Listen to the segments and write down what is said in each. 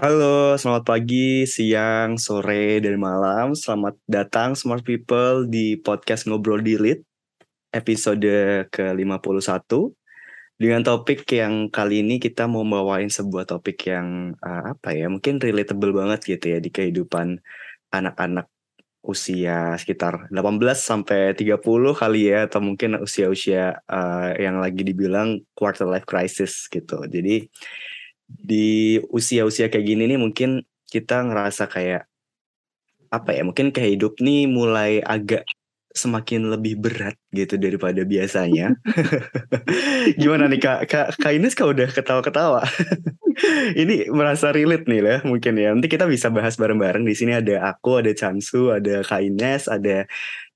Halo, selamat pagi, siang, sore, dan malam. Selamat datang smart people di podcast Ngobrol Dilit episode ke-51 dengan topik yang kali ini kita mau bawain sebuah topik yang uh, apa ya, mungkin relatable banget gitu ya di kehidupan anak-anak usia sekitar 18 sampai 30 kali ya atau mungkin usia-usia uh, yang lagi dibilang quarter life crisis gitu. Jadi di usia-usia kayak gini nih mungkin kita ngerasa kayak apa ya mungkin kayak hidup nih mulai agak semakin lebih berat gitu daripada biasanya. Gimana nih kak? Kak, kak Ines kak udah ketawa-ketawa. Ini merasa relate nih lah mungkin ya. Nanti kita bisa bahas bareng-bareng. Di sini ada aku, ada Chansu, ada Kak Ines, ada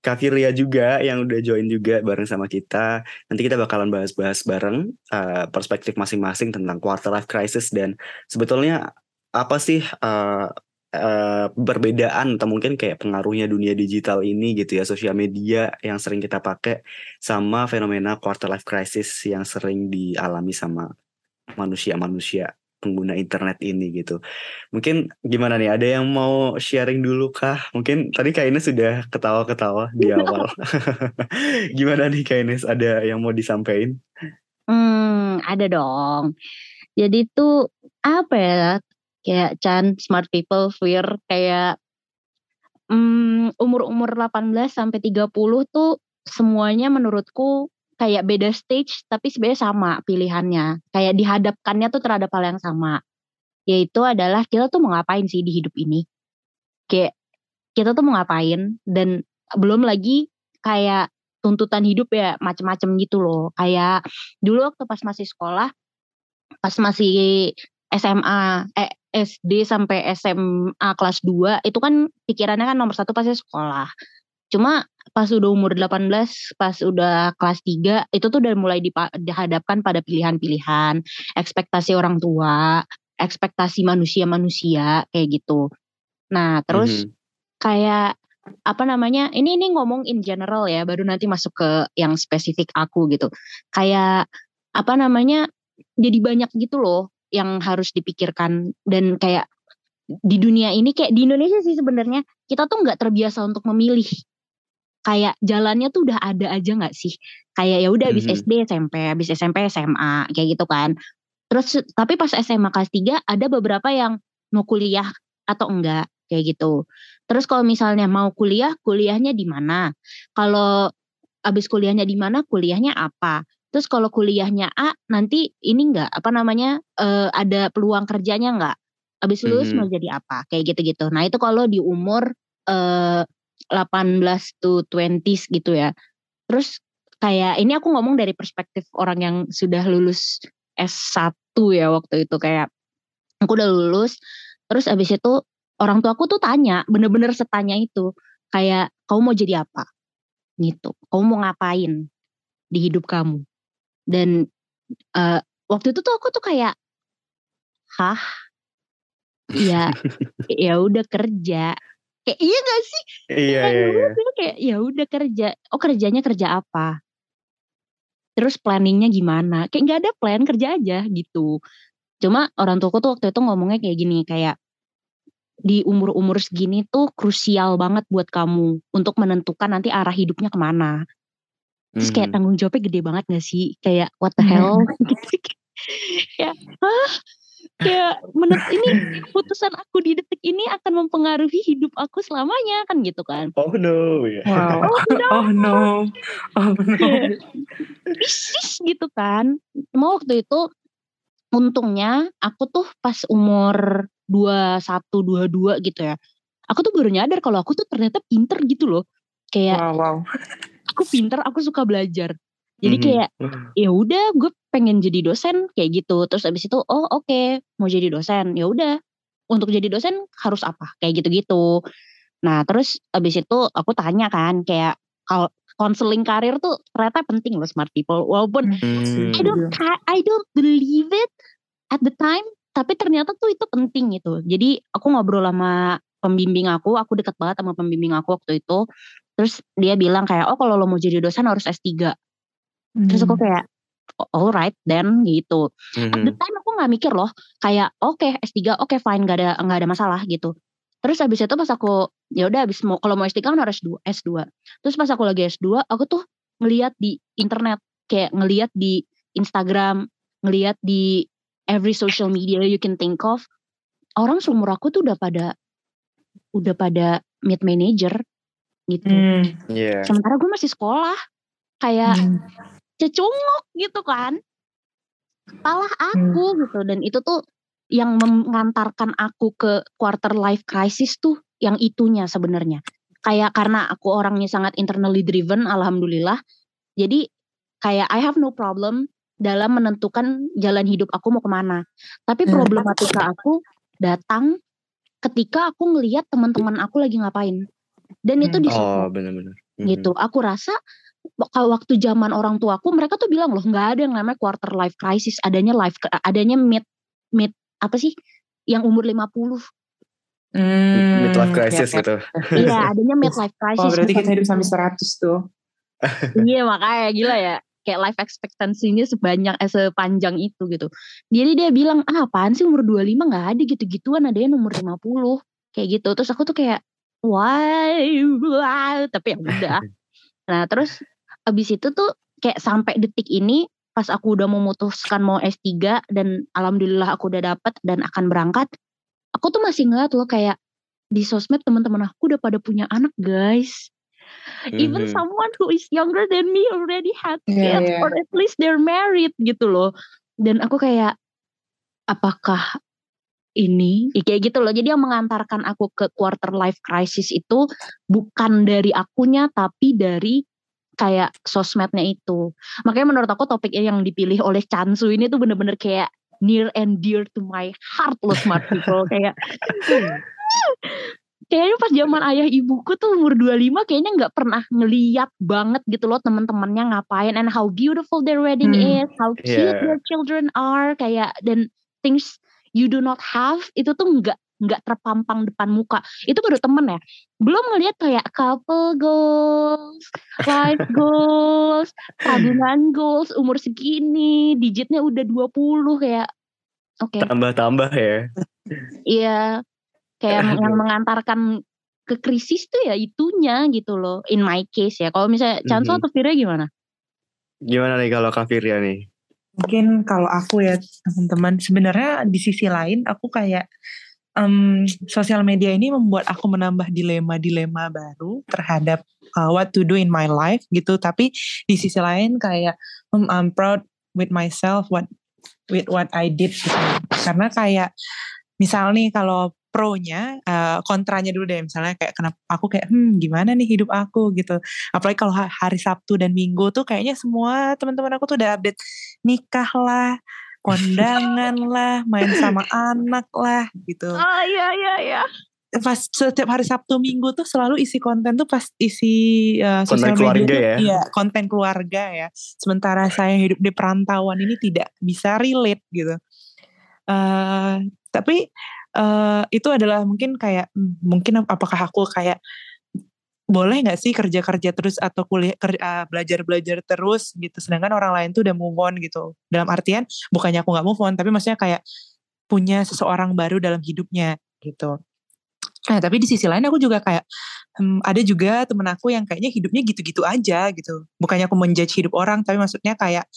Kak Firlia juga yang udah join juga bareng sama kita. Nanti kita bakalan bahas-bahas bareng uh, perspektif masing-masing tentang quarter life crisis dan sebetulnya apa sih uh, uh, perbedaan atau mungkin kayak pengaruhnya dunia digital ini gitu ya sosial media yang sering kita pakai sama fenomena quarter life crisis yang sering dialami sama manusia-manusia pengguna internet ini gitu. Mungkin gimana nih? Ada yang mau sharing dulu kah? Mungkin tadi Kak Ines sudah ketawa-ketawa di awal. gimana nih Kak Ines? Ada yang mau disampaikan? Hmm, ada dong. Jadi tuh apa ya? Kayak Chan smart people fear kayak um, umur-umur 18 sampai 30 tuh semuanya menurutku kayak beda stage tapi sebenarnya sama pilihannya. Kayak dihadapkannya tuh terhadap hal yang sama. Yaitu adalah kita tuh mau ngapain sih di hidup ini. Kayak kita tuh mau ngapain dan belum lagi kayak tuntutan hidup ya macem-macem gitu loh. Kayak dulu waktu pas masih sekolah, pas masih SMA, eh SD sampai SMA kelas 2 itu kan pikirannya kan nomor satu pasti sekolah. Cuma pas udah umur 18, pas udah kelas 3, itu tuh udah mulai dihadapkan pada pilihan-pilihan, ekspektasi orang tua, ekspektasi manusia-manusia kayak gitu. Nah, terus mm -hmm. kayak apa namanya? Ini ini ngomong in general ya, baru nanti masuk ke yang spesifik aku gitu. Kayak apa namanya? Jadi banyak gitu loh yang harus dipikirkan dan kayak di dunia ini kayak di Indonesia sih sebenarnya kita tuh nggak terbiasa untuk memilih kayak jalannya tuh udah ada aja nggak sih? Kayak ya udah habis mm-hmm. SD SMP habis SMP SMA kayak gitu kan. Terus tapi pas SMA kelas 3 ada beberapa yang mau kuliah atau enggak kayak gitu. Terus kalau misalnya mau kuliah kuliahnya di mana? Kalau habis kuliahnya di mana kuliahnya apa? Terus kalau kuliahnya A nanti ini enggak apa namanya uh, ada peluang kerjanya enggak habis lulus mm-hmm. mau jadi apa? Kayak gitu-gitu. Nah itu kalau di umur uh, 18 to 20s gitu ya. Terus kayak ini aku ngomong dari perspektif orang yang sudah lulus S1 ya waktu itu kayak aku udah lulus terus abis itu orang tua aku tuh tanya bener-bener setanya itu kayak kamu mau jadi apa? Gitu kamu mau ngapain di hidup kamu? Dan uh, waktu itu tuh aku tuh kayak hah? Ya ya udah kerja kayak iya gak sih? Iya iya, iya. kayak ya udah kerja oh kerjanya kerja apa? Terus planningnya gimana? Kayak nggak ada plan kerja aja gitu. Cuma orang tuaku tuh waktu itu ngomongnya kayak gini kayak di umur-umur segini tuh krusial banget buat kamu untuk menentukan nanti arah hidupnya ke mana. Terus kayak hmm. tanggung jawabnya gede banget gak sih? Kayak what the hell? Ya kayak menurut ini putusan aku di detik ini akan mempengaruhi hidup aku selamanya kan gitu kan? Oh no yeah. wow. oh no. Oh no. Oh no. Isis gitu kan. Mau waktu itu untungnya aku tuh pas umur dua satu dua dua gitu ya aku tuh baru nyadar kalau aku tuh ternyata pinter gitu loh. Kayak wow, wow. aku pinter aku suka belajar jadi mm-hmm. kayak ya udah gue pengen jadi dosen kayak gitu. Terus abis itu oh oke okay, mau jadi dosen. Ya udah untuk jadi dosen harus apa kayak gitu-gitu. Nah terus abis itu aku tanya kan kayak kalau konseling karir tuh ternyata penting loh smart people. Walaupun hmm. I don't I don't believe it at the time, tapi ternyata tuh itu penting gitu. Jadi aku ngobrol sama pembimbing aku, aku deket banget sama pembimbing aku waktu itu. Terus dia bilang kayak, oh kalau lo mau jadi dosen harus S3. Terus aku hmm. kayak, alright then gitu. At the Mhm. time aku nggak mikir loh kayak oke S3 oke fine nggak ada nggak ada masalah gitu. Terus habis itu pas aku ya udah habis mau kalau mau S3 kan harus S2, S2. Terus pas aku lagi S2 aku tuh ngeliat di internet kayak ngeliat di Instagram, ngeliat di every social media you can think of orang seumur aku tuh udah pada udah pada mid manager gitu. Hmm. Iya. Sementara gue masih sekolah kayak Hmm. Cecunguk gitu kan. Kepala aku gitu dan itu tuh yang mengantarkan aku ke quarter life crisis tuh yang itunya sebenarnya. Kayak karena aku orangnya sangat internally driven alhamdulillah. Jadi kayak I have no problem dalam menentukan jalan hidup aku mau ke mana. Tapi Hmm. problematika aku datang ketika aku ngelihat teman-teman aku lagi ngapain. Dan itu Hmm. di Oh, benar-benar. Mhm. gitu. Aku rasa waktu zaman orang tuaku mereka tuh bilang loh nggak ada yang namanya quarter life crisis, adanya life adanya mid mid apa sih yang umur 50. Hmm. Midlife ya, crisis ya. gitu. Iya, adanya mid life Oh crisis. berarti bukan- kita hidup sampai 100 tuh. Iya makanya gila ya. Kayak life expectancy-nya sebanyak eh, sepanjang itu gitu. Jadi dia bilang, "Ah, apaan sih umur 25 nggak ada gitu-gituan, ada yang umur 50." Kayak gitu. Terus aku tuh kayak, "Why?" Tapi ya udah. Nah, terus abis itu tuh kayak sampai detik ini pas aku udah memutuskan mau S3 dan alhamdulillah aku udah dapet dan akan berangkat, aku tuh masih ngeliat loh kayak di sosmed teman-teman aku udah pada punya anak, guys. Even Mhm. someone who is younger than me already had Iya, kids iya. or at least they're married gitu loh. Dan aku kayak apakah ini ya kayak gitu loh. Jadi yang mengantarkan aku ke quarter life crisis itu bukan dari akunya tapi dari kayak sosmednya itu. Makanya menurut aku topik yang dipilih oleh Chansu ini tuh bener-bener kayak near and dear to my heart loh smart people kayak kayaknya pas zaman ayah ibuku tuh umur 25 kayaknya nggak pernah ngeliat banget gitu loh teman-temannya ngapain and how beautiful their wedding Hmm. is, how cute Yeah. their children are kayak dan things you do not have itu tuh nggak nggak terpampang depan muka. Itu baru temen ya. Belum ngeliat kayak couple goals, life goals, tabungan goals umur segini, digitnya udah 20 kayak oke. Tambah-tambah ya. Iya, kayak yang mengantarkan ke krisis tuh ya itunya gitu loh. In my case ya. Kalau misalnya Chanso Mhm. atau Vira gimana? Gimana nih kalau Kak Firya nih? Mungkin kalau aku ya teman-teman sebenarnya di sisi lain aku kayak em, sosial media ini membuat aku menambah dilema-dilema baru terhadap uh, what to do in my life gitu. Tapi di sisi lain kayak um, I'm proud with myself what with what I did gitu. Karena kayak misal nih kalau pro-nya, uh, kontranya dulu deh misalnya kayak kenapa aku kayak hmm gimana nih hidup aku gitu. Apalagi kalau ha- hari Sabtu dan Minggu tuh kayaknya semua teman-teman aku tuh udah update nikah lah, kondangan lah, main sama anak lah gitu. Oh iya iya iya. Pas setiap hari Sabtu Minggu tuh selalu isi konten tuh pas isi uh, Konten sosial keluarga tuh, ya? Iya, konten keluarga ya. Sementara saya hidup di perantauan ini tidak bisa relate gitu. eh tapi eh itu adalah mungkin kayak hmm, mungkin apakah aku kayak boleh nggak sih kerja kerja terus atau kuliah ker- eh, belajar belajar terus gitu? Sedangkan orang lain tuh udah move on gitu. Dalam artian bukannya aku nggak move on tapi maksudnya kayak punya seseorang baru dalam hidupnya gitu. Nah tapi di sisi lain aku juga kayak hmm, ada juga temen aku yang kayaknya hidupnya gitu-gitu aja gitu. Bukannya aku menjudge hidup orang tapi maksudnya kayak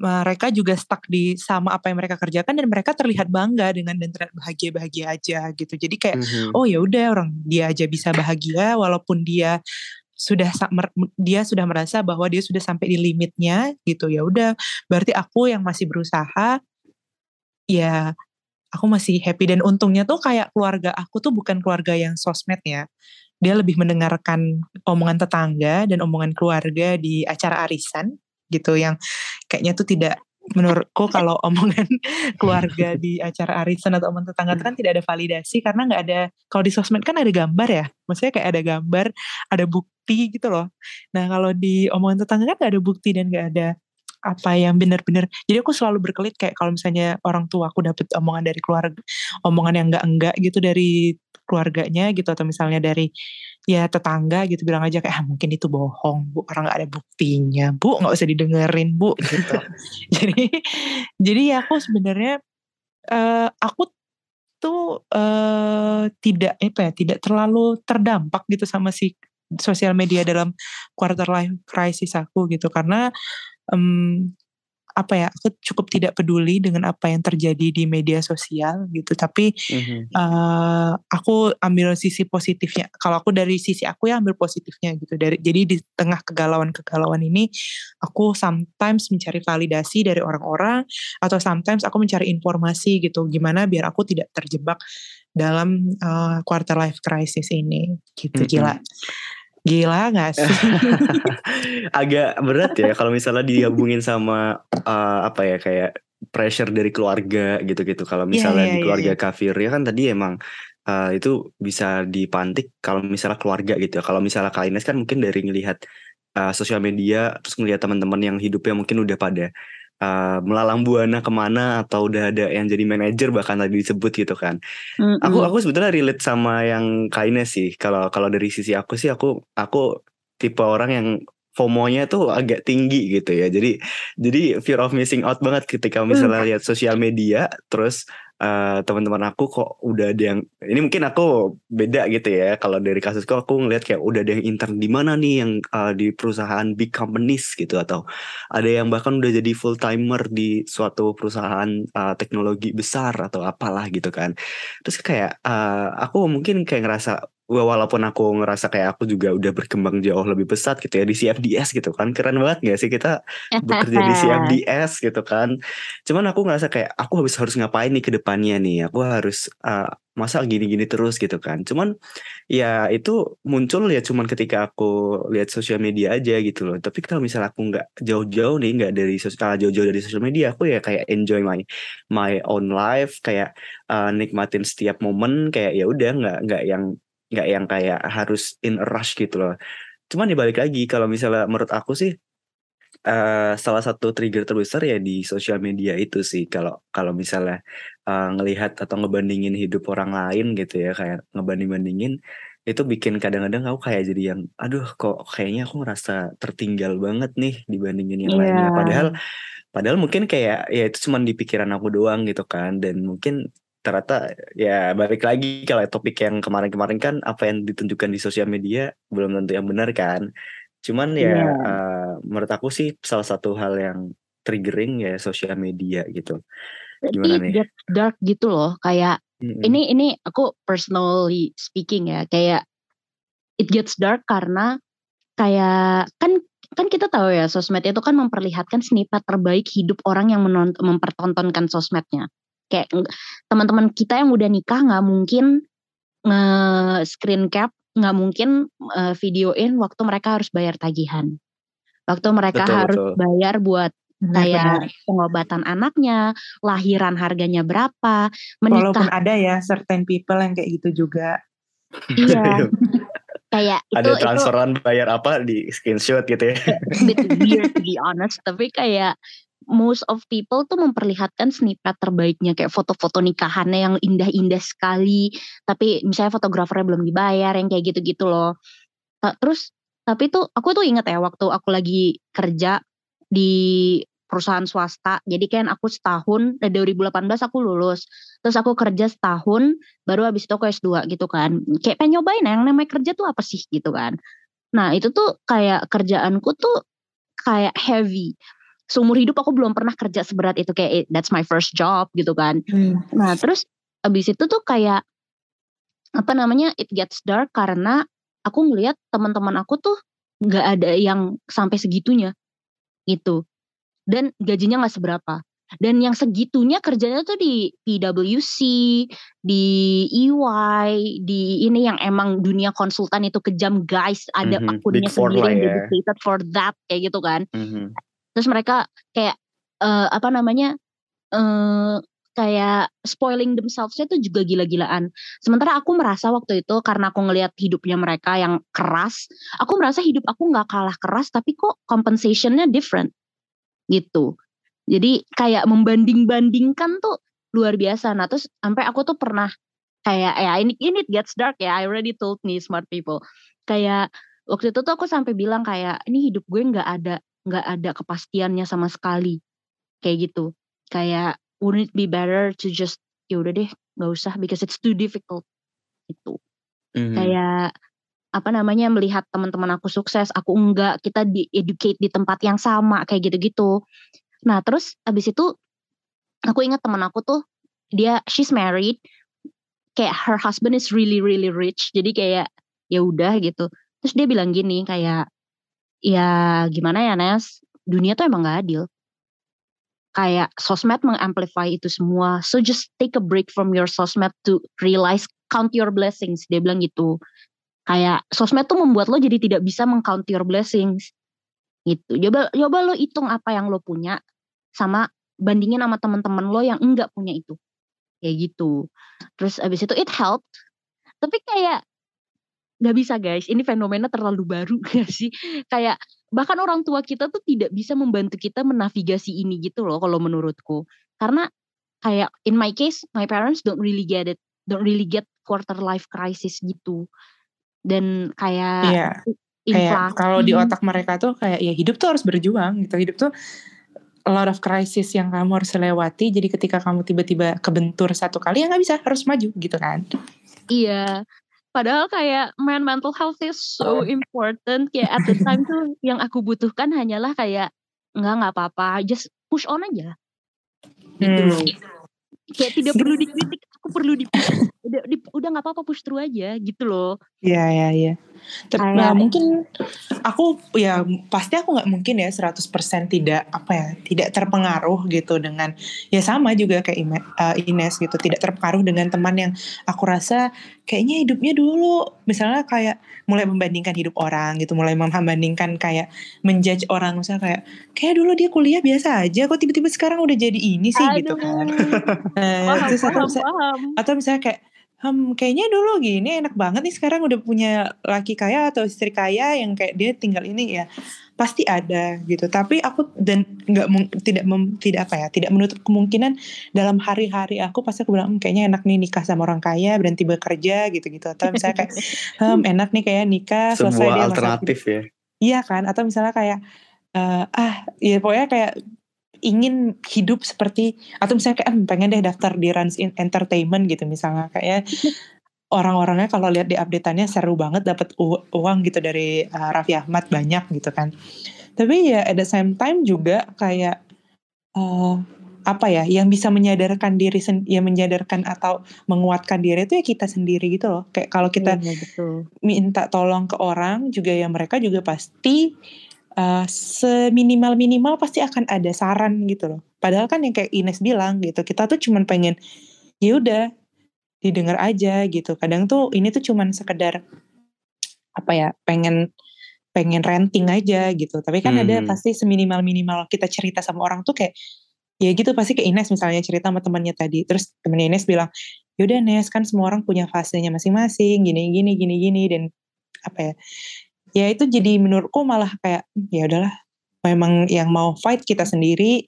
mereka juga stuck di sama apa yang mereka kerjakan dan mereka terlihat bangga dengan dan terlihat bahagia-bahagia aja gitu. Jadi kayak Mhm. oh ya udah orang dia aja bisa bahagia walaupun dia sudah dia sudah merasa bahwa dia sudah sampai di limitnya gitu ya udah berarti aku yang masih berusaha ya aku masih happy dan untungnya tuh kayak keluarga aku tuh bukan keluarga yang sosmed ya dia lebih mendengarkan omongan tetangga dan omongan keluarga di acara arisan gitu yang kayaknya tuh tidak menurutku kalau omongan keluarga di acara arisan atau omongan tetangga kan tidak ada validasi karena nggak ada kalau di sosmed kan ada gambar ya maksudnya kayak ada gambar ada bukti gitu loh. Nah kalau di omongan tetangga kan nggak ada bukti dan nggak ada apa yang benar-benar jadi aku selalu berkelit kayak kalau misalnya orang tua aku dapet omongan dari keluarga omongan yang enggak enggak gitu dari keluarganya gitu atau misalnya dari ya tetangga gitu bilang aja kayak ah, mungkin itu bohong bu. Orang nggak ada buktinya. Bu nggak usah didengerin bu gitu. Jadi jadi ya aku sebenarnya uh, aku tuh uh, tidak apa ya tidak terlalu terdampak gitu sama si sosial media dalam quarter life crisis aku gitu. Karena um, apa ya aku cukup tidak peduli dengan apa yang terjadi di media sosial gitu. Tapi mm-hmm. uh, aku ambil sisi positifnya. Kalau aku dari sisi aku ya ambil positifnya gitu. Dari jadi di tengah kegalauan kegalauan ini aku sometimes mencari validasi dari orang-orang atau sometimes aku mencari informasi gitu. Gimana biar aku tidak terjebak dalam uh, quarter life crisis ini. Gitu mm-hmm. gila Gila gak sih? Agak berat ya kalau misalnya digabungin sama uh, apa ya kayak pressure dari keluarga gitu-gitu. Kalau iya, misalnya yeah, yeah, di iya, keluarga yeah, yeah. kafir ya kan tadi emang uh, itu bisa dipantik kalau misalnya keluarga gitu ya. Kalau misalnya Kalines kan mungkin dari ngelihat uh, sosial media terus ngelihat teman-teman yang hidupnya mungkin udah pada uh, melalang buana ke mana atau udah ada yang jadi manajer bahkan tadi disebut gitu kan. Mm-hmm. Aku aku sebetulnya relate sama yang kainnya sih. Kalau kalau dari sisi aku sih aku aku tipe orang yang FOMO-nya tuh agak tinggi gitu ya. Jadi jadi fear of missing out banget ketika misalnya lihat sosial media terus uh, teman-teman aku kok udah ada yang ini mungkin aku beda gitu ya. Kalau dari kasusku aku ngeliat kayak udah ada yang intern di mana nih yang uh, di perusahaan big companies gitu atau ada yang bahkan udah jadi full timer di suatu perusahaan uh, teknologi besar atau apalah gitu kan. Terus kayak uh, aku mungkin kayak ngerasa walaupun aku ngerasa kayak aku juga udah berkembang jauh lebih pesat gitu ya di CFDS gitu kan. Keren banget gak sih kita bekerja di CFDS gitu kan. Cuman aku ngerasa kayak aku harus harus ngapain nih ke depannya nih? Aku harus uh, masa gini-gini terus gitu kan. Cuman ya itu muncul ya cuman ketika aku lihat sosial media aja gitu loh. Tapi kalau misalnya aku nggak jauh-jauh nih nggak dari sosial jauh-jauh dari sosial media aku ya kayak enjoy my my own life kayak uh, nikmatin setiap momen kayak ya udah nggak nggak yang nggak yang kayak harus in a rush gitu loh. Cuman ya balik lagi kalau misalnya menurut aku sih uh, salah satu trigger terbesar ya di sosial media itu sih. Kalau kalau misalnya uh, ngelihat atau ngebandingin hidup orang lain gitu ya kayak ngebanding-bandingin itu bikin kadang-kadang aku kayak jadi yang aduh kok kayaknya aku ngerasa tertinggal banget nih dibandingin yang yeah. lainnya padahal padahal mungkin kayak ya itu cuma di pikiran aku doang gitu kan. Dan mungkin ternyata ya balik lagi kalau topik yang kemarin-kemarin kan apa yang ditunjukkan di sosial media belum tentu yang benar kan cuman ya yeah. uh, menurut aku sih salah satu hal yang triggering ya sosial media gitu gimana nih dark, dark gitu loh kayak mm-hmm. ini ini aku personally speaking ya kayak it gets dark karena kayak kan kan kita tahu ya sosmed itu kan memperlihatkan snippet terbaik hidup orang yang mempertontonkan sosmednya kayak teman-teman kita yang udah nikah nggak mungkin nge screen cap nggak mungkin uh, videoin waktu mereka harus bayar tagihan waktu mereka betul, harus betul. bayar buat kayak pengobatan anaknya, lahiran harganya berapa, menikah. Walaupun ada ya certain people yang kayak gitu juga. Iya. kayak ada itu, transferan itu, bayar apa di screenshot gitu ya. bit weird to be honest, tapi kayak most of people tuh memperlihatkan snippet terbaiknya kayak foto-foto nikahannya yang indah-indah sekali. Tapi misalnya fotografernya belum dibayar yang kayak gitu-gitu loh. Terus tapi tuh aku tuh inget ya waktu aku lagi kerja di perusahaan swasta. Jadi kan aku setahun dari 2018 aku lulus. Terus aku kerja setahun baru habis itu aku S2 gitu kan. Kayak pengen nyobain yang namanya kerja tuh apa sih gitu kan. Nah itu tuh kayak kerjaanku tuh kayak heavy seumur hidup aku belum pernah kerja seberat itu kayak that's my first job gitu kan. Hmm. Nah terus abis itu tuh kayak apa namanya it gets dark karena aku ngelihat teman-teman aku tuh nggak ada yang sampai segitunya gitu dan gajinya nggak seberapa dan yang segitunya kerjanya tuh di PwC, di EY, di ini yang emang dunia konsultan itu kejam guys, ada mm -hmm. akunnya sendiri yang ya. dedicated for that kayak gitu kan. Mm -hmm terus mereka kayak uh, apa namanya uh, kayak spoiling themselves itu juga gila-gilaan. Sementara aku merasa waktu itu karena aku ngelihat hidupnya mereka yang keras, aku merasa hidup aku nggak kalah keras tapi kok compensationnya different gitu. Jadi kayak membanding-bandingkan tuh luar biasa. Nah terus sampai aku tuh pernah kayak ya ini ini gets dark ya. I already told me smart people. Kayak waktu itu tuh aku sampai bilang kayak ini hidup gue nggak ada nggak ada kepastiannya sama sekali kayak gitu. Kayak wouldn't it be better to just ya udah deh nggak usah because it's too difficult itu. Mhm. Kayak apa namanya melihat teman-teman aku sukses, aku enggak, kita di educate di tempat yang sama kayak gitu-gitu. Nah, terus abis itu aku ingat teman aku tuh dia she's married, kayak her husband is really really rich, jadi kayak ya udah gitu. Terus dia bilang gini kayak ya gimana ya Nes, dunia tuh emang gak adil. Kayak sosmed mengamplify itu semua. So just take a break from your sosmed to realize count your blessings. Dia bilang gitu. Kayak sosmed tuh membuat lo jadi tidak bisa mengcount your blessings. Gitu. Coba coba lo hitung apa yang lo punya sama bandingin sama teman-teman lo yang enggak punya itu. Kayak gitu. Terus abis itu it helped. Tapi kayak nggak bisa guys, ini fenomena terlalu baru gak sih? Kayak bahkan orang tua kita tuh tidak bisa membantu kita menavigasi ini gitu loh kalau menurutku. Karena kayak in my case, my parents don't really get it, don't really get quarter life crisis gitu. Dan kayak Iya. Kayak kalau di otak mereka tuh kayak ya hidup tuh harus berjuang gitu. Hidup tuh a lot of crisis yang kamu harus lewati. Jadi ketika kamu tiba-tiba kebentur satu kali ya nggak bisa harus maju gitu kan. Iya. Padahal kayak man mental health is so important. Kayak at the time tuh yang aku butuhkan hanyalah kayak enggak nggak apa-apa, just push on aja. Gitu Hmm. Kayak tidak perlu dikritik, aku perlu di udah di- udah nggak apa-apa push through aja gitu loh. Iya, iya, iya. Nah, mungkin aku ya pasti aku nggak mungkin ya 100% tidak apa ya, tidak terpengaruh gitu dengan ya sama juga kayak eh, Ines gitu, tidak terpengaruh dengan teman yang aku rasa kayaknya hidupnya dulu misalnya kayak mulai membandingkan hidup orang gitu, mulai membandingkan kayak menjudge orang misalnya kayak kayak dulu dia kuliah biasa aja kok tiba-tiba sekarang udah jadi ini sih gitu kan. Nah, Paham, terus atau paham, paham. atau misalnya kayak hmm, kayaknya dulu gini enak banget nih sekarang udah punya laki kaya atau istri kaya yang kayak dia tinggal ini ya pasti ada gitu tapi aku dan nggak tidak mem- tidak apa ya tidak menutup kemungkinan dalam hari-hari aku pasti aku bilang "Hmm, kayaknya enak nih nikah sama orang kaya berhenti bekerja gitu-gitu atau misalnya kayak hmm, enak nih kayak nikah selesai Sebuah dia masa alternatif ya. Iya kan? Atau misalnya kayak eh, ah ya pokoknya kayak ingin hidup seperti atau misalnya kayak "Hmm, pengen deh daftar di Rans in Entertainment gitu misalnya kayak orang-orangnya kalau lihat di update-annya seru banget dapat uang gitu dari eh, Raffi Ahmad banyak gitu kan. Tapi ya at the same time juga kayak eh, apa ya yang bisa menyadarkan diri sen- ya menyadarkan atau menguatkan diri itu ya kita sendiri gitu loh. Kayak kalau kita Iya, betul. minta tolong ke orang juga ya mereka juga pasti uh, seminimal minimal pasti akan ada saran gitu loh. Padahal kan yang kayak Ines bilang gitu, kita tuh cuman pengen ya udah didengar aja gitu. Kadang tuh ini tuh cuman sekedar apa ya pengen pengen renting aja gitu. Tapi kan ada Hmm. pasti seminimal minimal kita cerita sama orang tuh kayak ya gitu pasti ke Ines misalnya cerita sama temannya tadi. Terus temennya Ines bilang yaudah Nes kan semua orang punya fasenya masing-masing gini gini gini gini dan apa ya ya itu jadi menurutku malah kayak "Hmm, ya udahlah memang yang mau fight kita sendiri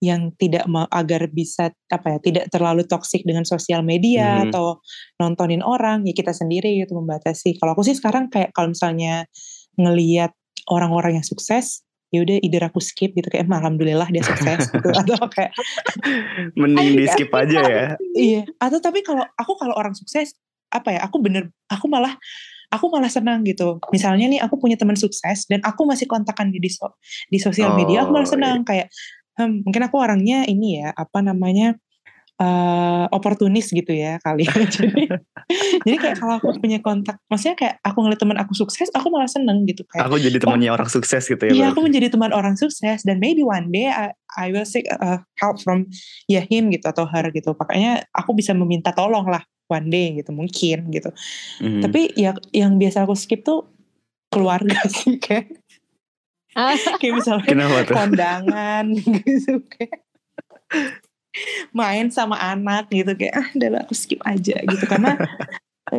yang tidak mau agar bisa apa ya tidak terlalu toksik dengan sosial media Mhm. atau nontonin orang ya kita sendiri gitu membatasi kalau aku sih sekarang kayak kalau misalnya ngelihat orang-orang yang sukses ya udah either aku skip gitu kayak "Emang alhamdulillah dia sukses gitu atau kayak Mending di skip aja ya. Iya, atau tapi kalau aku kalau orang sukses apa ya? Aku bener, aku malah aku malah senang gitu. Misalnya nih aku punya teman sukses dan aku masih kontakkan di di, so- di sosial media, aku malah Oh, senang kayak hmm, mungkin aku orangnya ini ya, apa namanya? eh oportunis gitu ya kali jadi jadi kayak kalau aku punya kontak maksudnya kayak aku ngeliat teman aku sukses aku malah seneng gitu kayak Aku jadi temannya orang sukses gitu ya. Iya, aku menjadi teman orang sukses dan maybe one day I, I will seek uh, help from ya him gitu atau her gitu. Makanya aku bisa meminta tolong lah one day gitu mungkin gitu. Mhm. Tapi ya yang biasa aku skip tuh keluarga sih kayak kayak misalnya Kenapa tuh? kondangan gitu kayak main sama anak gitu kayak ah udah aku skip aja gitu karena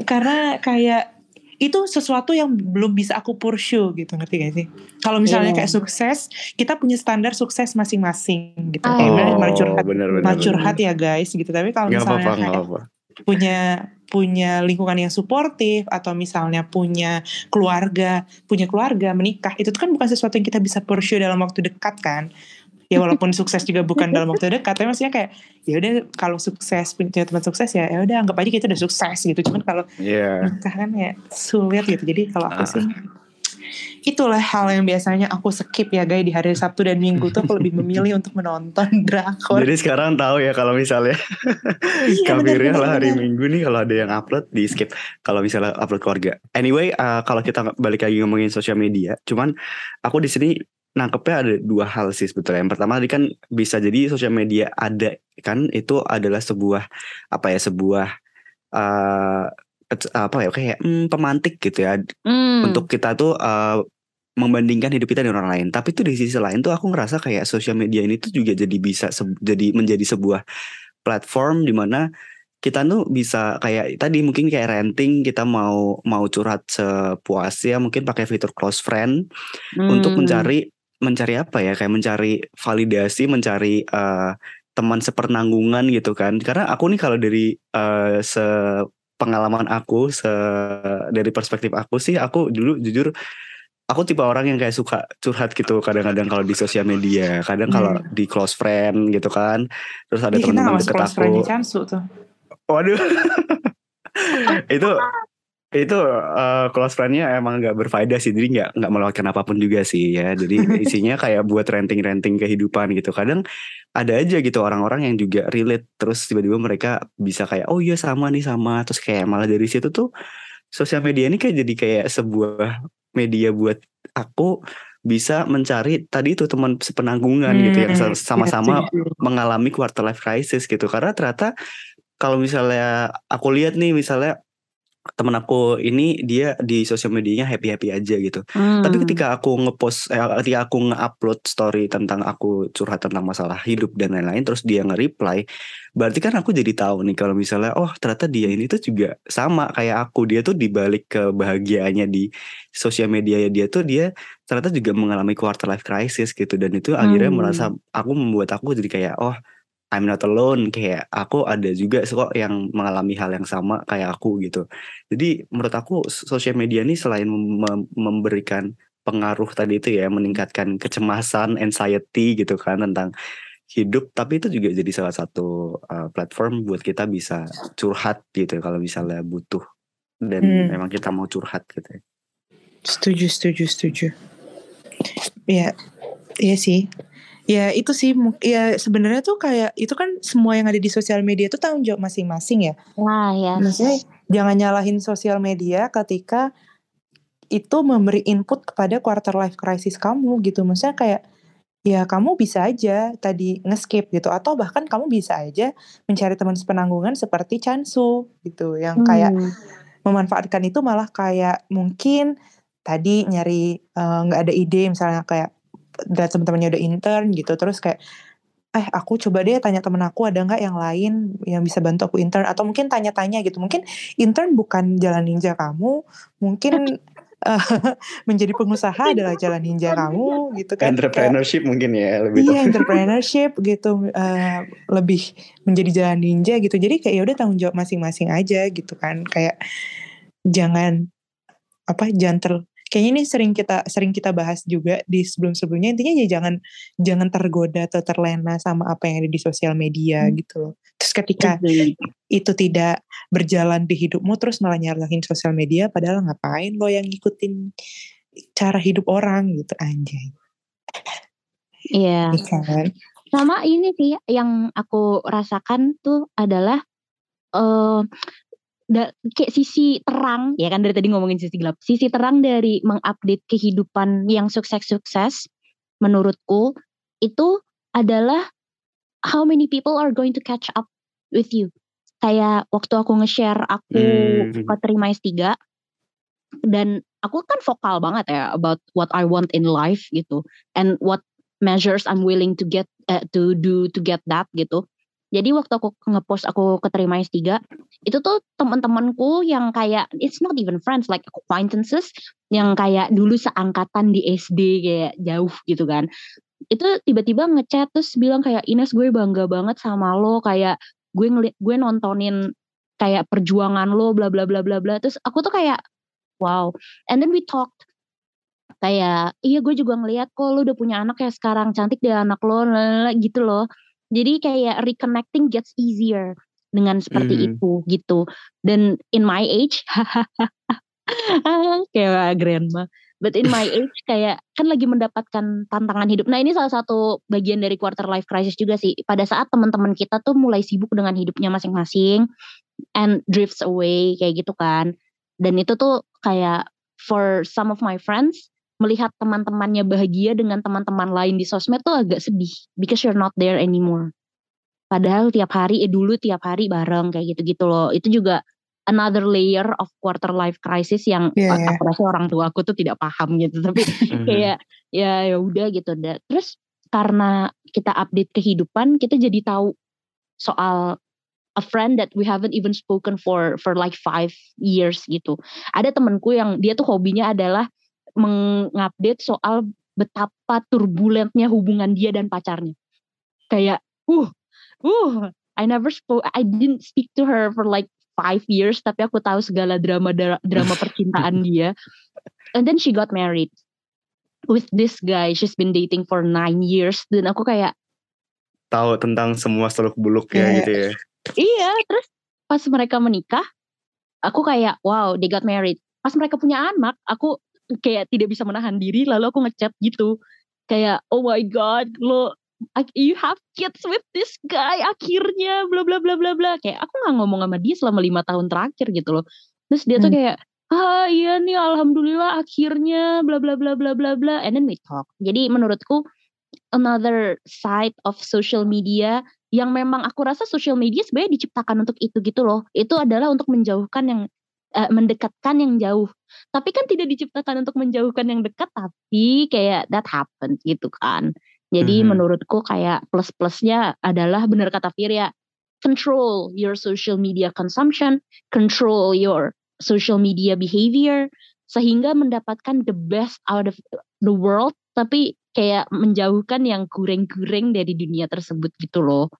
karena kayak itu sesuatu yang belum bisa aku pursue gitu ngerti gak sih kalau misalnya Iya. kayak sukses kita punya standar sukses masing-masing gitu Oh, kayak bener curhat bener, bener, bener. curhat ya guys gitu tapi kalau misalnya apa-apa, kayak gak apa-apa. Punya punya lingkungan yang suportif atau misalnya punya keluarga punya keluarga menikah itu kan bukan sesuatu yang kita bisa pursue dalam waktu dekat kan ya walaupun sukses juga bukan dalam waktu dekat tapi maksudnya kayak ya udah kalau sukses punya teman sukses ya ya udah anggap aja kita udah sukses gitu cuman kalau Iya. nikah kan ya sulit gitu jadi kalau aku Ah. sih itulah hal yang biasanya aku skip ya guys di hari Sabtu dan Minggu tuh aku lebih memilih untuk menonton drakor Jadi sekarang tahu ya kalau misalnya Iya, bener, lah hari bener. Minggu nih kalau ada yang upload di skip kalau misalnya upload keluarga. Anyway, uh, kalau kita balik lagi ngomongin sosial media, cuman aku di sini nangkepnya ada dua hal sih sebetulnya. Yang pertama tadi kan bisa jadi sosial media ada kan itu adalah sebuah apa ya sebuah uh, apa ya kayak hmm, pemantik gitu ya Hmm. untuk kita tuh uh, membandingkan hidup kita dengan orang lain. Tapi tuh di sisi lain tuh aku ngerasa kayak sosial media ini tuh juga jadi bisa se- jadi menjadi sebuah platform di mana kita tuh bisa kayak tadi mungkin kayak renting kita mau mau curhat sepuasnya mungkin pakai fitur close friend untuk Hmm. mencari mencari apa ya kayak mencari validasi mencari eh, teman sepenanggungan gitu kan karena aku nih kalau dari eh, se pengalaman aku se dari perspektif aku sih aku dulu jujur aku tipe orang yang kayak suka curhat gitu kadang-kadang kalau di sosial media kadang kalau Hmm. di close friend gitu kan terus ada teman-teman deket aku Waduh. itu itu eh, close friend-nya emang nggak berfaedah sih, jadi nggak nggak melewatkan apa pun juga sih ya. Jadi isinya kayak buat renting-renting kehidupan gitu. Kadang ada aja gitu orang-orang yang juga relate, terus tiba-tiba mereka bisa kayak oh iya sama nih sama, terus kayak malah dari situ tuh sosial media ini kayak jadi kayak sebuah media buat aku bisa mencari tadi itu teman sepenanggungan gitu yang Hmm, sama-sama iya, setuju. mengalami quarter life crisis gitu karena ternyata kalau misalnya aku lihat nih misalnya temen aku ini dia di sosial medianya happy happy aja gitu Hmm. tapi ketika aku ngepost eh, ketika aku nge-upload story tentang aku curhat tentang masalah hidup dan lain-lain terus dia nge-reply berarti kan aku jadi tahu nih kalau misalnya oh ternyata dia ini tuh juga sama kayak aku dia tuh dibalik kebahagiaannya di sosial media dia tuh dia ternyata juga mengalami quarter life crisis gitu dan itu akhirnya Hmm. merasa aku membuat aku jadi kayak oh I'm not alone kayak aku ada juga kok yang mengalami hal yang sama kayak aku gitu jadi menurut aku sosial media ini selain mem- memberikan pengaruh tadi itu ya meningkatkan kecemasan anxiety gitu kan tentang hidup tapi itu juga jadi salah satu uh, platform buat kita bisa curhat gitu kalau misalnya butuh dan Hmm. memang kita mau curhat gitu ya. Setuju, setuju, setuju. Ya, iya sih. Ya itu sih, ya sebenarnya tuh kayak itu kan semua yang ada di sosial media itu tanggung jawab masing-masing ya. Wah ya. Maksudnya jangan nyalahin sosial media ketika itu memberi input kepada quarter life crisis kamu gitu. Maksudnya kayak ya kamu bisa aja tadi nge-skip gitu atau bahkan kamu bisa aja mencari teman sepenanggungan seperti Chansu gitu yang kayak Hmm. memanfaatkan itu malah kayak mungkin tadi nyari eh, nggak ada ide misalnya kayak dan teman-temannya udah intern gitu terus kayak eh aku coba deh tanya temen aku ada nggak yang lain yang bisa bantu aku intern? Atau mungkin tanya-tanya gitu mungkin intern bukan jalan ninja kamu mungkin eh, menjadi pengusaha adalah jalan ninja kamu gitu kan Kayak- entrepreneurship mungkin ya lebih Iya entrepreneurship gitu eh, lebih menjadi jalan ninja gitu. Jadi kayak ya udah tanggung jawab masing-masing aja gitu kan kayak jangan apa jangan ter kayaknya ini sering kita sering kita bahas juga di sebelum-sebelumnya intinya ya jangan jangan tergoda atau terlena sama apa yang ada di sosial media Hmm. gitu loh terus ketika itu tidak berjalan di hidupmu terus malah nyalahin sosial media padahal ngapain lo yang ngikutin cara hidup orang gitu anjay Iya. Iya kan? Sama ini sih yang aku rasakan tuh adalah eh da- kayak sisi terang ya kan dari tadi ngomongin sisi gelap. Sisi terang dari mengupdate kehidupan yang sukses-sukses menurutku itu adalah how many people are going to catch up with you. Kayak waktu aku nge-share aku Hmm. keterima S3 dan aku kan vokal banget ya about what I want in life gitu and what measures I'm willing to get eh, to do to get that gitu. Jadi waktu aku ngepost aku keterima S3, itu tuh teman-temanku yang kayak it's not even friends like acquaintances yang kayak dulu seangkatan di SD kayak jauh gitu kan. Itu tiba-tiba ngechat terus bilang kayak Ines gue bangga banget sama lo kayak gue gue nontonin kayak perjuangan lo bla bla bla bla bla. Terus aku tuh kayak wow. And then we talked. Kayak iya gue juga ngeliat kok lo udah punya anak ya sekarang cantik deh anak lo gitu loh jadi kayak reconnecting gets easier dengan seperti Mhm. itu gitu. Dan in my age, kayak grandma. But in my age kayak kan lagi mendapatkan tantangan hidup. Nah ini salah satu bagian dari quarter life crisis juga sih. Pada saat teman-teman kita tuh mulai sibuk dengan hidupnya masing-masing and drifts away kayak gitu kan. Dan itu tuh kayak for some of my friends melihat teman-temannya bahagia dengan teman-teman lain di sosmed tuh agak sedih because you're not there anymore. Padahal tiap hari eh dulu tiap hari bareng kayak gitu-gitu loh. Itu juga another layer of quarter life crisis yang a- iya. aku rasa orang tua aku tuh tidak paham gitu. Tapi Mhm. kayak ya ya udah gitu dah. Terus karena kita update kehidupan, kita jadi tahu soal a friend that we haven't even spoken for for like five years gitu. Ada temenku yang dia tuh hobinya adalah mengupdate soal betapa turbulentnya hubungan dia dan pacarnya. Kayak, uh, uh, I never spoke, I didn't speak to her for like five years, tapi aku tahu segala drama drama percintaan dia. And then she got married with this guy. She's been dating for nine years. Dan aku kayak, Tahu tentang semua seluk beluknya Iya. gitu ya. Iya, terus pas mereka menikah, aku kayak wow, they got married. Pas mereka punya anak, aku kayak tidak bisa menahan diri, lalu aku ngechat gitu, kayak oh my god, lo you have kids with this guy akhirnya, bla bla bla bla bla. Kayak aku nggak ngomong sama dia selama lima tahun terakhir gitu loh. Terus dia tuh Hmm. kayak ah iya nih alhamdulillah akhirnya bla bla bla bla bla bla and then we talk. Jadi menurutku another side of social media yang memang aku rasa social media sebenarnya diciptakan untuk itu gitu loh. Itu adalah untuk menjauhkan yang eh, mendekatkan yang jauh. Tapi kan tidak diciptakan untuk menjauhkan yang dekat, tapi kayak that happens gitu kan. Jadi Mhm. menurutku kayak plus-plusnya adalah benar kata Firya, control your social media consumption, control your social media behavior, sehingga mendapatkan the best out of the world, tapi kayak menjauhkan yang gureng-gureng dari dunia tersebut gitu loh.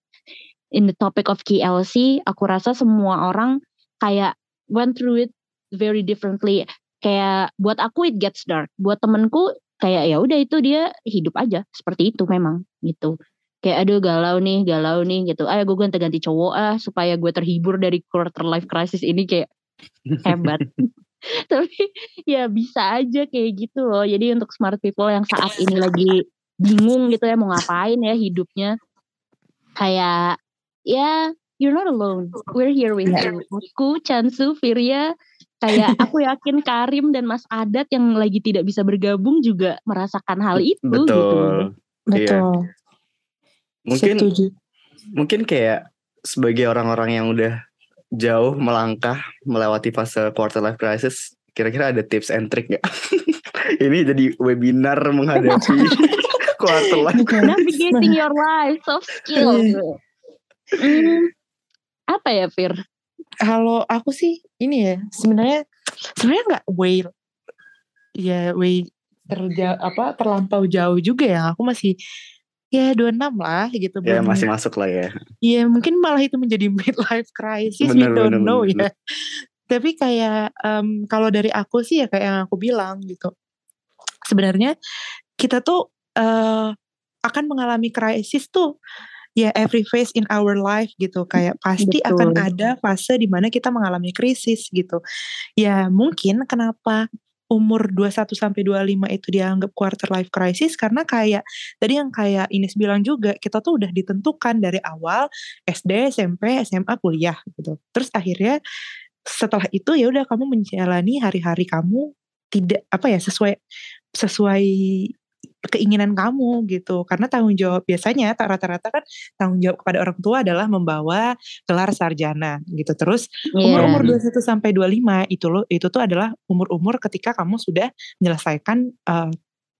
In the topic of KLC, aku rasa semua orang kayak went through it very differently. Kayak buat aku it gets dark. Buat temenku kayak ya udah itu dia hidup aja seperti itu memang gitu. Kayak aduh galau nih, galau nih gitu. Ayo gue ganti-ganti cowok ah supaya gue terhibur dari quarter life crisis ini kayak hebat. Tapi ya bisa aja kayak gitu loh. Jadi untuk smart people yang saat ini lagi bingung gitu ya mau ngapain ya hidupnya. Kayak ya you're not alone. We're here with Iya. you. Aku, Chansu, Firya, kayak aku yakin Karim dan Mas Adat yang lagi tidak bisa bergabung juga merasakan hal itu gitu. Betul. Betul. Mungkin Setuju. mungkin kayak sebagai orang-orang yang udah jauh melangkah melewati fase quarter life crisis, kira-kira ada tips and trick nggak? Ini jadi webinar menghadapi quarter life. Navigating your life, soft skill. Hmm, apa ya Fir? Kalau aku sih ini ya sebenarnya sebenarnya nggak way ya way terjauh apa terlampau jauh juga ya. Aku masih ya 26 lah gitu. ya belum- masih masuk lah ya. Iya mungkin malah itu menjadi midlife crisis Bener, we don't bener, know bener. ya. Tapi kayak em, kalau dari aku sih ya kayak yang aku bilang gitu. Sebenarnya kita tuh eh, akan mengalami krisis tuh ya every phase in our life gitu kayak pasti Betul. akan ada fase di mana kita mengalami krisis gitu. Ya mungkin kenapa umur 21 sampai 25 itu dianggap quarter life crisis karena kayak tadi yang kayak Ines bilang juga kita tuh udah ditentukan dari awal SD, SMP, SMA, kuliah gitu. Terus akhirnya setelah itu ya udah kamu menjalani hari-hari kamu tidak apa ya sesuai sesuai keinginan kamu gitu. Karena tanggung jawab biasanya rata-rata kan tanggung jawab kepada orang tua adalah membawa gelar sarjana gitu. Terus Iya. umur-umur 21 sampai 25 itu loh itu tuh adalah umur-umur ketika kamu sudah menyelesaikan eh,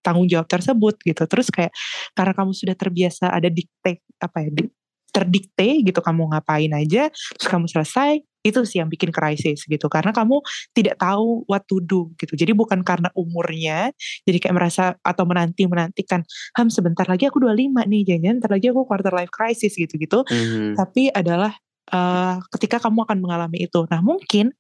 tanggung jawab tersebut gitu. Terus kayak karena kamu sudah terbiasa ada dikte apa ya di- terdikte gitu kamu ngapain aja terus kamu selesai itu sih yang bikin krisis gitu karena kamu tidak tahu what to do gitu jadi bukan karena umurnya jadi kayak merasa atau menanti menantikan ham sebentar lagi aku 25 nih jangan ntar lagi aku quarter life crisis gitu gitu Mhm. tapi adalah uh, ketika kamu akan mengalami itu. Nah mungkin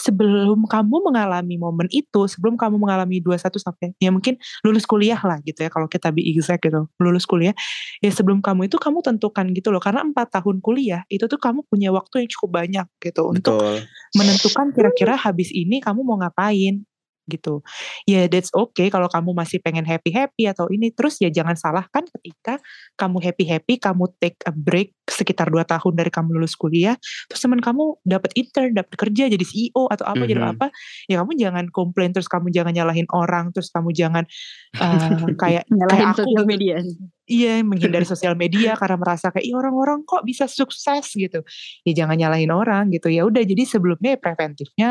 sebelum kamu mengalami momen itu, sebelum kamu mengalami 21 sampai ya mungkin lulus kuliah lah gitu ya kalau kita be exact gitu, lulus kuliah ya sebelum kamu itu kamu tentukan gitu loh karena empat tahun kuliah itu tuh kamu punya waktu yang cukup banyak gitu untuk Betul. menentukan kira-kira habis ini kamu mau ngapain gitu. Ya that's okay kalau kamu masih pengen happy-happy atau ini terus ya jangan salahkan ketika kamu happy-happy, kamu take a break sekitar 2 tahun dari kamu lulus kuliah, terus teman kamu dapat intern, dapat kerja jadi CEO atau apa jadi Mhm. apa, ya kamu jangan komplain terus kamu jangan nyalahin orang, terus kamu jangan uh, kayak Nyalahin kayak aku gitu. media. Iya, menghindari sosial media karena merasa kayak Ih, orang-orang kok bisa sukses gitu. Ya jangan nyalahin orang gitu. Ya udah jadi sebelumnya ya preventifnya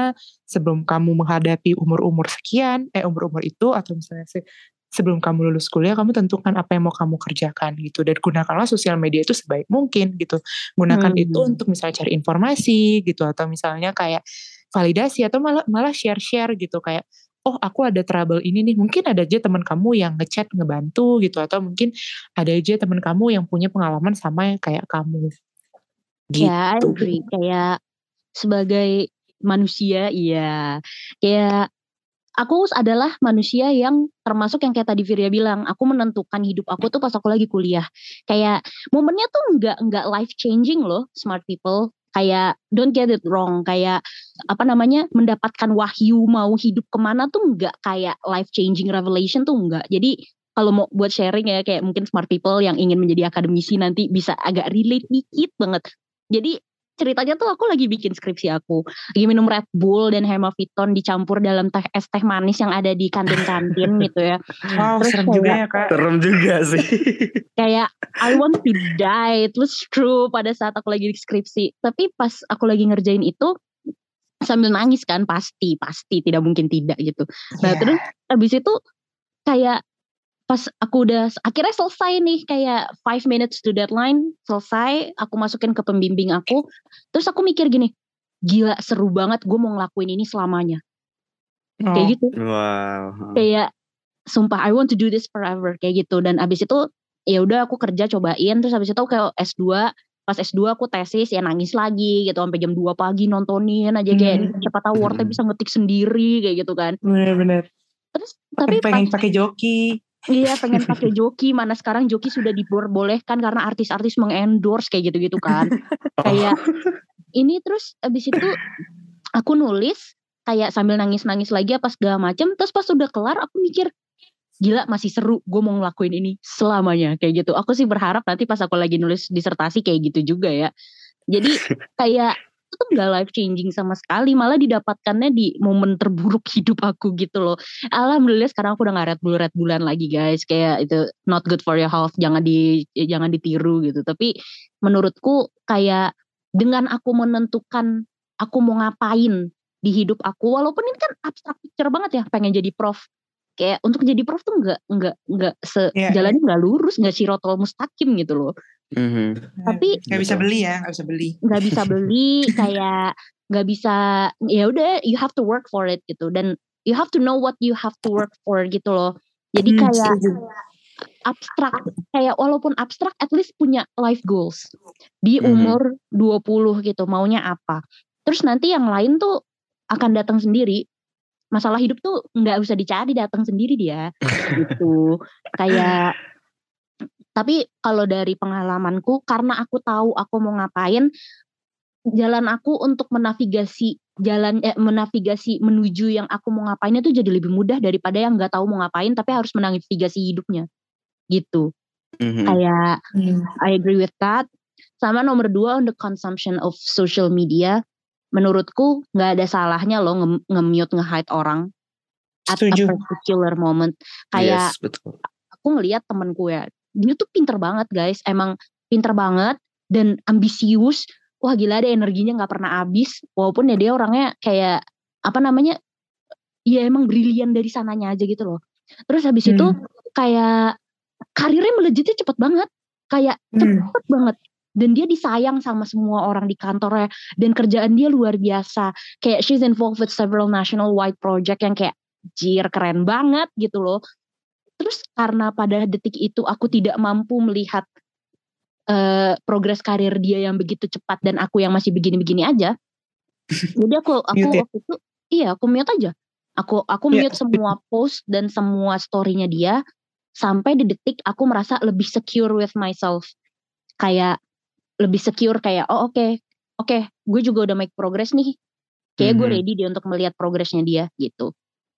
sebelum kamu menghadapi umur-umur sekian, eh umur-umur itu atau misalnya se- sebelum kamu lulus kuliah kamu tentukan apa yang mau kamu kerjakan gitu dan gunakanlah sosial media itu sebaik mungkin gitu. Gunakan Hmm. itu untuk misalnya cari informasi gitu atau misalnya kayak validasi atau malah malah share-share gitu kayak oh aku ada trouble ini nih mungkin ada aja teman kamu yang ngechat ngebantu gitu atau mungkin ada aja teman kamu yang punya pengalaman sama yang kayak kamu gitu. Ya, I agree. Kayak sebagai manusia, iya. Kayak aku adalah manusia yang termasuk yang kayak tadi Virya bilang, aku menentukan hidup aku tuh pas aku lagi kuliah. Kayak momennya tuh nggak nggak life changing loh, smart people. Kayak don't get it wrong, kayak apa namanya mendapatkan wahyu mau hidup ke mana tuh nggak kayak life changing revelation tuh nggak. Jadi kalau mau buat sharing ya kayak mungkin smart people yang ingin menjadi akademisi nanti bisa agak relate dikit banget. Jadi ceritanya tuh aku lagi bikin skripsi aku lagi minum Red Bull dan Hemaviton dicampur dalam teh es teh manis yang ada di kantin-kantin gitu ya Wow, Terus serem kayak- juga ya kak. Serem juga sih. kayak I want to die terus true pada saat aku lagi di skripsi tapi pas aku lagi ngerjain itu sambil nangis kan pasti pasti tidak mungkin tidak gitu nah Ya. terus habis itu kayak pas aku udah akhirnya selesai nih kayak five minutes to deadline selesai aku masukin ke pembimbing aku terus aku mikir gini gila seru banget gue mau ngelakuin ini selamanya Oh, kayak gitu Wow. kayak sumpah I want to do this forever kayak gitu dan abis itu ya udah aku kerja cobain terus abis itu aku kayak S2 pas S2 aku tesis ya nangis lagi gitu sampai jam 2 pagi nontonin aja kayak Hmm. siapa tahu Wordnya Hmm. bisa ngetik sendiri kayak gitu kan Bener-bener. terus tapi Pengen pakai joki. Iya pengen pakai joki. Mana sekarang joki sudah diperbolehkan karena artis-artis mengendorse kayak gitu-gitu kan. Kayak ini terus abis itu aku nulis kayak sambil nangis-nangis lagi apa segala macem. Terus pas udah kelar aku mikir gila masih seru gue mau ngelakuin ini selamanya. Kayak gitu. Aku sih berharap nanti pas aku lagi nulis disertasi kayak gitu juga ya. Jadi kayak itu tuh gak life changing sama sekali malah didapatkannya di momen terburuk hidup aku gitu loh. Alhamdulillah sekarang aku udah gak red bull red bulan lagi guys. Kayak itu not good for your health jangan di jangan ditiru gitu. Tapi menurutku kayak dengan aku menentukan aku mau ngapain di hidup aku walaupun ini kan abstrak picture banget ya pengen jadi prof. Kayak untuk jadi prof tuh nggak nggak nggak se Iya, jalannya nggak lurus nggak sirotol mustaqim gitu loh Mhm. Tapi- nggak bisa beli ya, nggak bisa beli. nggak bisa beli kayak nggak bisa ya udah you have to work for it gitu dan you have to know what you have to work for gitu loh jadi Hmm, kayak setuju. abstrak kayak walaupun abstrak at least punya life goals di Mhm. umur 20 gitu maunya apa terus nanti yang lain tuh akan datang sendiri masalah hidup tuh nggak usah dicari datang sendiri dia gitu kayak tapi kalau dari pengalamanku karena aku tahu aku mau ngapain jalan aku untuk menavigasi jalan eh, menavigasi menuju yang aku mau ngapain itu jadi lebih mudah daripada yang nggak tahu mau ngapain tapi harus menavigasi hidupnya gitu Mhm. kayak Hmm. I agree with that sama nomor dua on the consumption of social media menurutku nggak ada salahnya loh nge- nge-mute nge-hide orang at a particular moment kayak Yes, betul. aku ngelihat temenku ya dia tuh pinter banget guys. Emang pinter banget dan ambisius. Wah gila ada energinya nggak pernah habis. Walaupun ya dia orangnya kayak apa namanya ya emang brilian dari sananya aja gitu loh. Terus habis itu Hmm. kayak karirnya melejitnya cepet banget. Kayak Hmm. cepet banget. Dan dia disayang sama semua orang di kantornya. Dan kerjaan dia luar biasa. Kayak she's involved with several national wide project yang kayak jir keren banget gitu loh terus karena pada detik itu aku tidak mampu melihat uh, progres karir dia yang begitu cepat dan aku yang masih begini-begini aja jadi aku aku Mute ya? waktu itu iya aku mute aja aku aku Iya. mute semua post dan semua storynya dia sampai di detik aku merasa lebih secure with myself kayak lebih secure kayak oh oke oke gue juga udah make progress nih kayak gue Mhm. ready dia untuk melihat progresnya dia gitu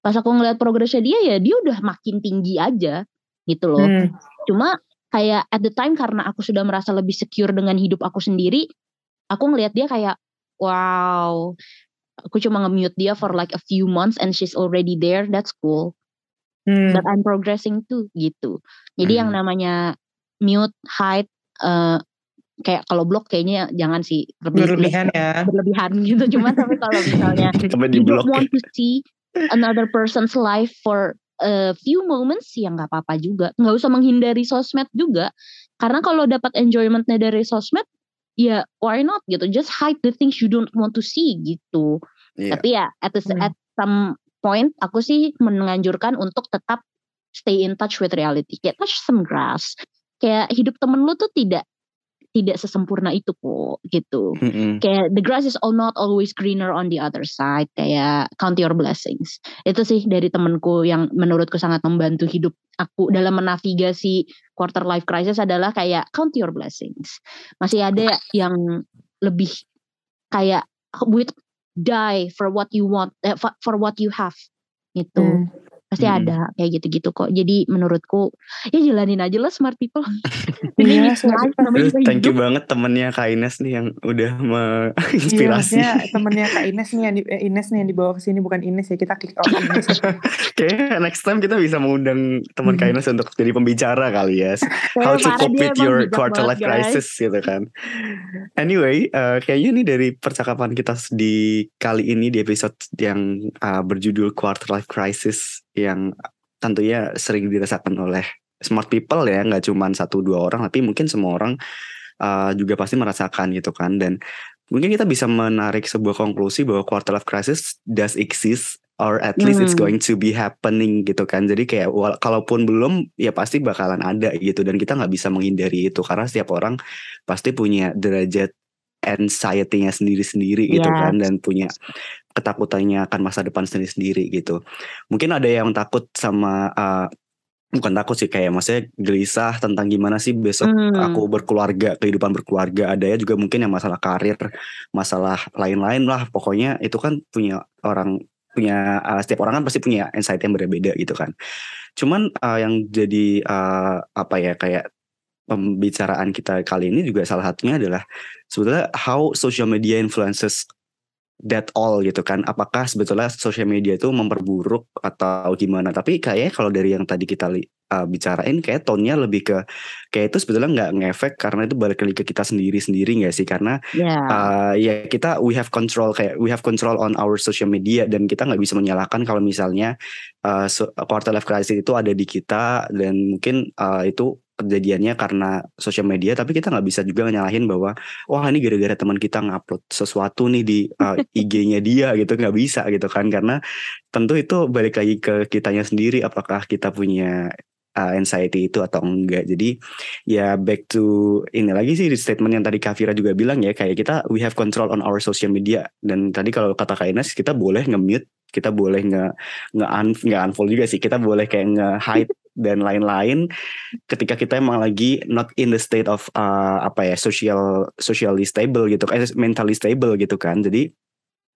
pas aku ngeliat progresnya dia ya dia udah makin tinggi aja gitu loh Hmm. cuma kayak at the time karena aku sudah merasa lebih secure dengan hidup aku sendiri aku ngelihat dia kayak wow aku cuma nge-mute dia for like a few months and she's already there that's cool Hmm. but I'm progressing too gitu jadi yang Hmm. namanya mute hide eh, kayak kalau blok kayaknya jangan sih lebih Berlebihan ya. berlebihan gitu cuma tapi kalau misalnya you don't want to see another person's life for a few moments ya nggak apa-apa juga. Nggak usah menghindari sosmed juga. Karena kalau dapat enjoymentnya dari sosmed ya why not gitu? Just hide the things you don't want to see gitu. Iya. tapi ya at, the, Hmm. at some point aku sih menganjurkan untuk tetap stay in touch with reality. Kayak touch some grass. Kayak hidup temen lu tuh tidak tidak sesempurna itu kok gitu. Mm-mm. kayak the grass is all not always greener on the other side. Kayak count your blessings. Itu sih dari temenku yang menurutku sangat membantu hidup aku dalam menavigasi quarter life crisis adalah kayak count your blessings. Masih ada yang lebih kayak would die for what you want eh, for- what you have gitu. Hmm. Pasti Hmm. ada kayak gitu-gitu kok jadi menurutku ya jalanin aja lah smart people ini Iya, is smart people. thank you hidup. banget temennya Kak Ines nih yang udah Iya, menginspirasi. maksudnya temennya Kak Ines nih yang di, eh, Ines nih yang dibawa ke sini bukan Ines ya kita kick off Ines. Kayaknya next time kita bisa mengundang teman Mhm. Kak Ines untuk jadi pembicara kali ya. How to cope with your quarter life guys. crisis gitu kan. Anyway, eh, kayaknya nih dari percakapan kita di kali ini di episode yang eh, berjudul quarter life crisis yang tentunya sering dirasakan oleh smart people ya, nggak cuma satu dua orang, tapi mungkin semua orang eh, juga pasti merasakan gitu kan. Dan mungkin kita bisa menarik sebuah konklusi bahwa quarter life crisis does exist or at least it's Hmm. going to be happening gitu kan. Jadi kayak wal- kalaupun belum ya pasti bakalan ada gitu dan kita nggak bisa menghindari itu karena setiap orang pasti punya derajat anxiety-nya sendiri-sendiri gitu Yes. kan dan punya ketakutannya akan masa depan sendiri-sendiri gitu. Mungkin ada yang takut sama uh, bukan takut sih kayak maksudnya gelisah tentang gimana sih besok Hmm. aku berkeluarga, kehidupan berkeluarga. Ada ya juga mungkin yang masalah karir, masalah lain-lain lah. Pokoknya itu kan punya orang punya uh, setiap orang kan pasti punya insight yang berbeda gitu kan. Cuman uh, yang jadi uh, apa ya kayak pembicaraan kita kali ini juga salah satunya adalah sebetulnya how social media influences that all gitu kan. Apakah sebetulnya social media itu memperburuk atau gimana? Tapi kayaknya kalau dari yang tadi kita uh, bicarain kayak tone-nya lebih ke kayak itu sebetulnya nggak ngefek karena itu balik lagi ke kita sendiri sendiri nggak sih? Karena ya. uh, ya kita we have control kayak we have control on our social media dan kita nggak bisa menyalahkan kalau misalnya uh, quarter life crisis itu ada di kita dan mungkin uh, itu kejadiannya karena social media tapi kita nggak bisa juga nyalahin bahwa wah ini gara-gara teman kita ngupload sesuatu nih di uh, IG-nya dia gitu. Nggak bisa gitu kan. Karena tentu itu balik lagi ke kitanya sendiri apakah kita punya uh, anxiety itu atau enggak. Jadi ya back to ini lagi sih di statement yang tadi Kavira juga bilang ya kayak kita we have control on our social media. Dan tadi kalau kata Kak Ines kita boleh nge-mute kita boleh nge nge nge unfollow juga sih. Kita boleh kayak nge hide dan lain-lain ketika kita emang lagi not in the state of uh, apa ya social socially stable gitu kan eh, mentally stable gitu kan jadi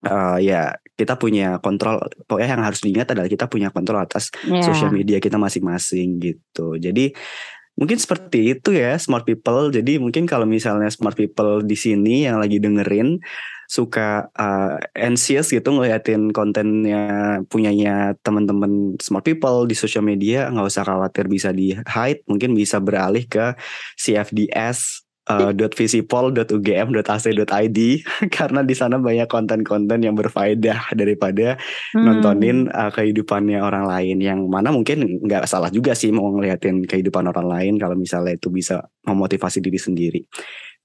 uh, ya kita punya kontrol pokoknya yang harus diingat adalah kita punya kontrol atas ya social media kita masing-masing gitu. Jadi mungkin seperti itu ya smart people. Jadi mungkin kalau misalnya smart people di sini yang lagi dengerin suka uh, anxious gitu ngeliatin kontennya punyanya teman-teman smart people di social media nggak usah khawatir bisa di hide mungkin bisa beralih ke CFDS uh, .visipol.ugm.ac.id karena di sana banyak konten-konten yang berfaedah daripada Hmm. nontonin uh, kehidupannya orang lain yang mana mungkin nggak salah juga sih mau ngeliatin kehidupan orang lain kalau misalnya itu bisa memotivasi diri sendiri.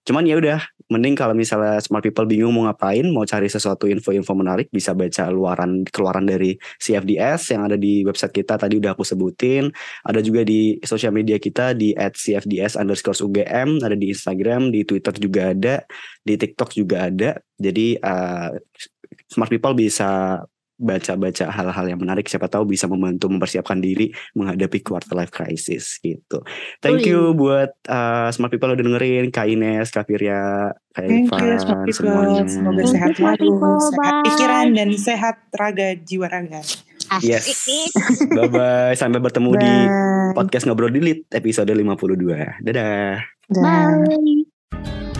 Cuman ya udah, mending kalau misalnya smart people bingung mau ngapain, mau cari sesuatu info-info menarik, bisa baca luaran keluaran dari CFDS yang ada di website kita tadi udah aku sebutin. Ada juga di sosial media kita di @cfds underscore UGM, ada di Instagram, di Twitter juga ada, di TikTok juga ada. Jadi uh, smart people bisa baca-baca hal-hal yang menarik siapa tahu bisa membantu mempersiapkan diri menghadapi quarter life crisis gitu. Thank you buat uh, smart people udah dengerin Kak Ines, Kak Firya, Kak Irfan semuanya. Semoga sehat selalu, sehat pikiran dan sehat raga jiwa raga. Yes. bye bye. Sampai bertemu bye. di podcast ngobrol dilit episode 52. Dadah. Bye.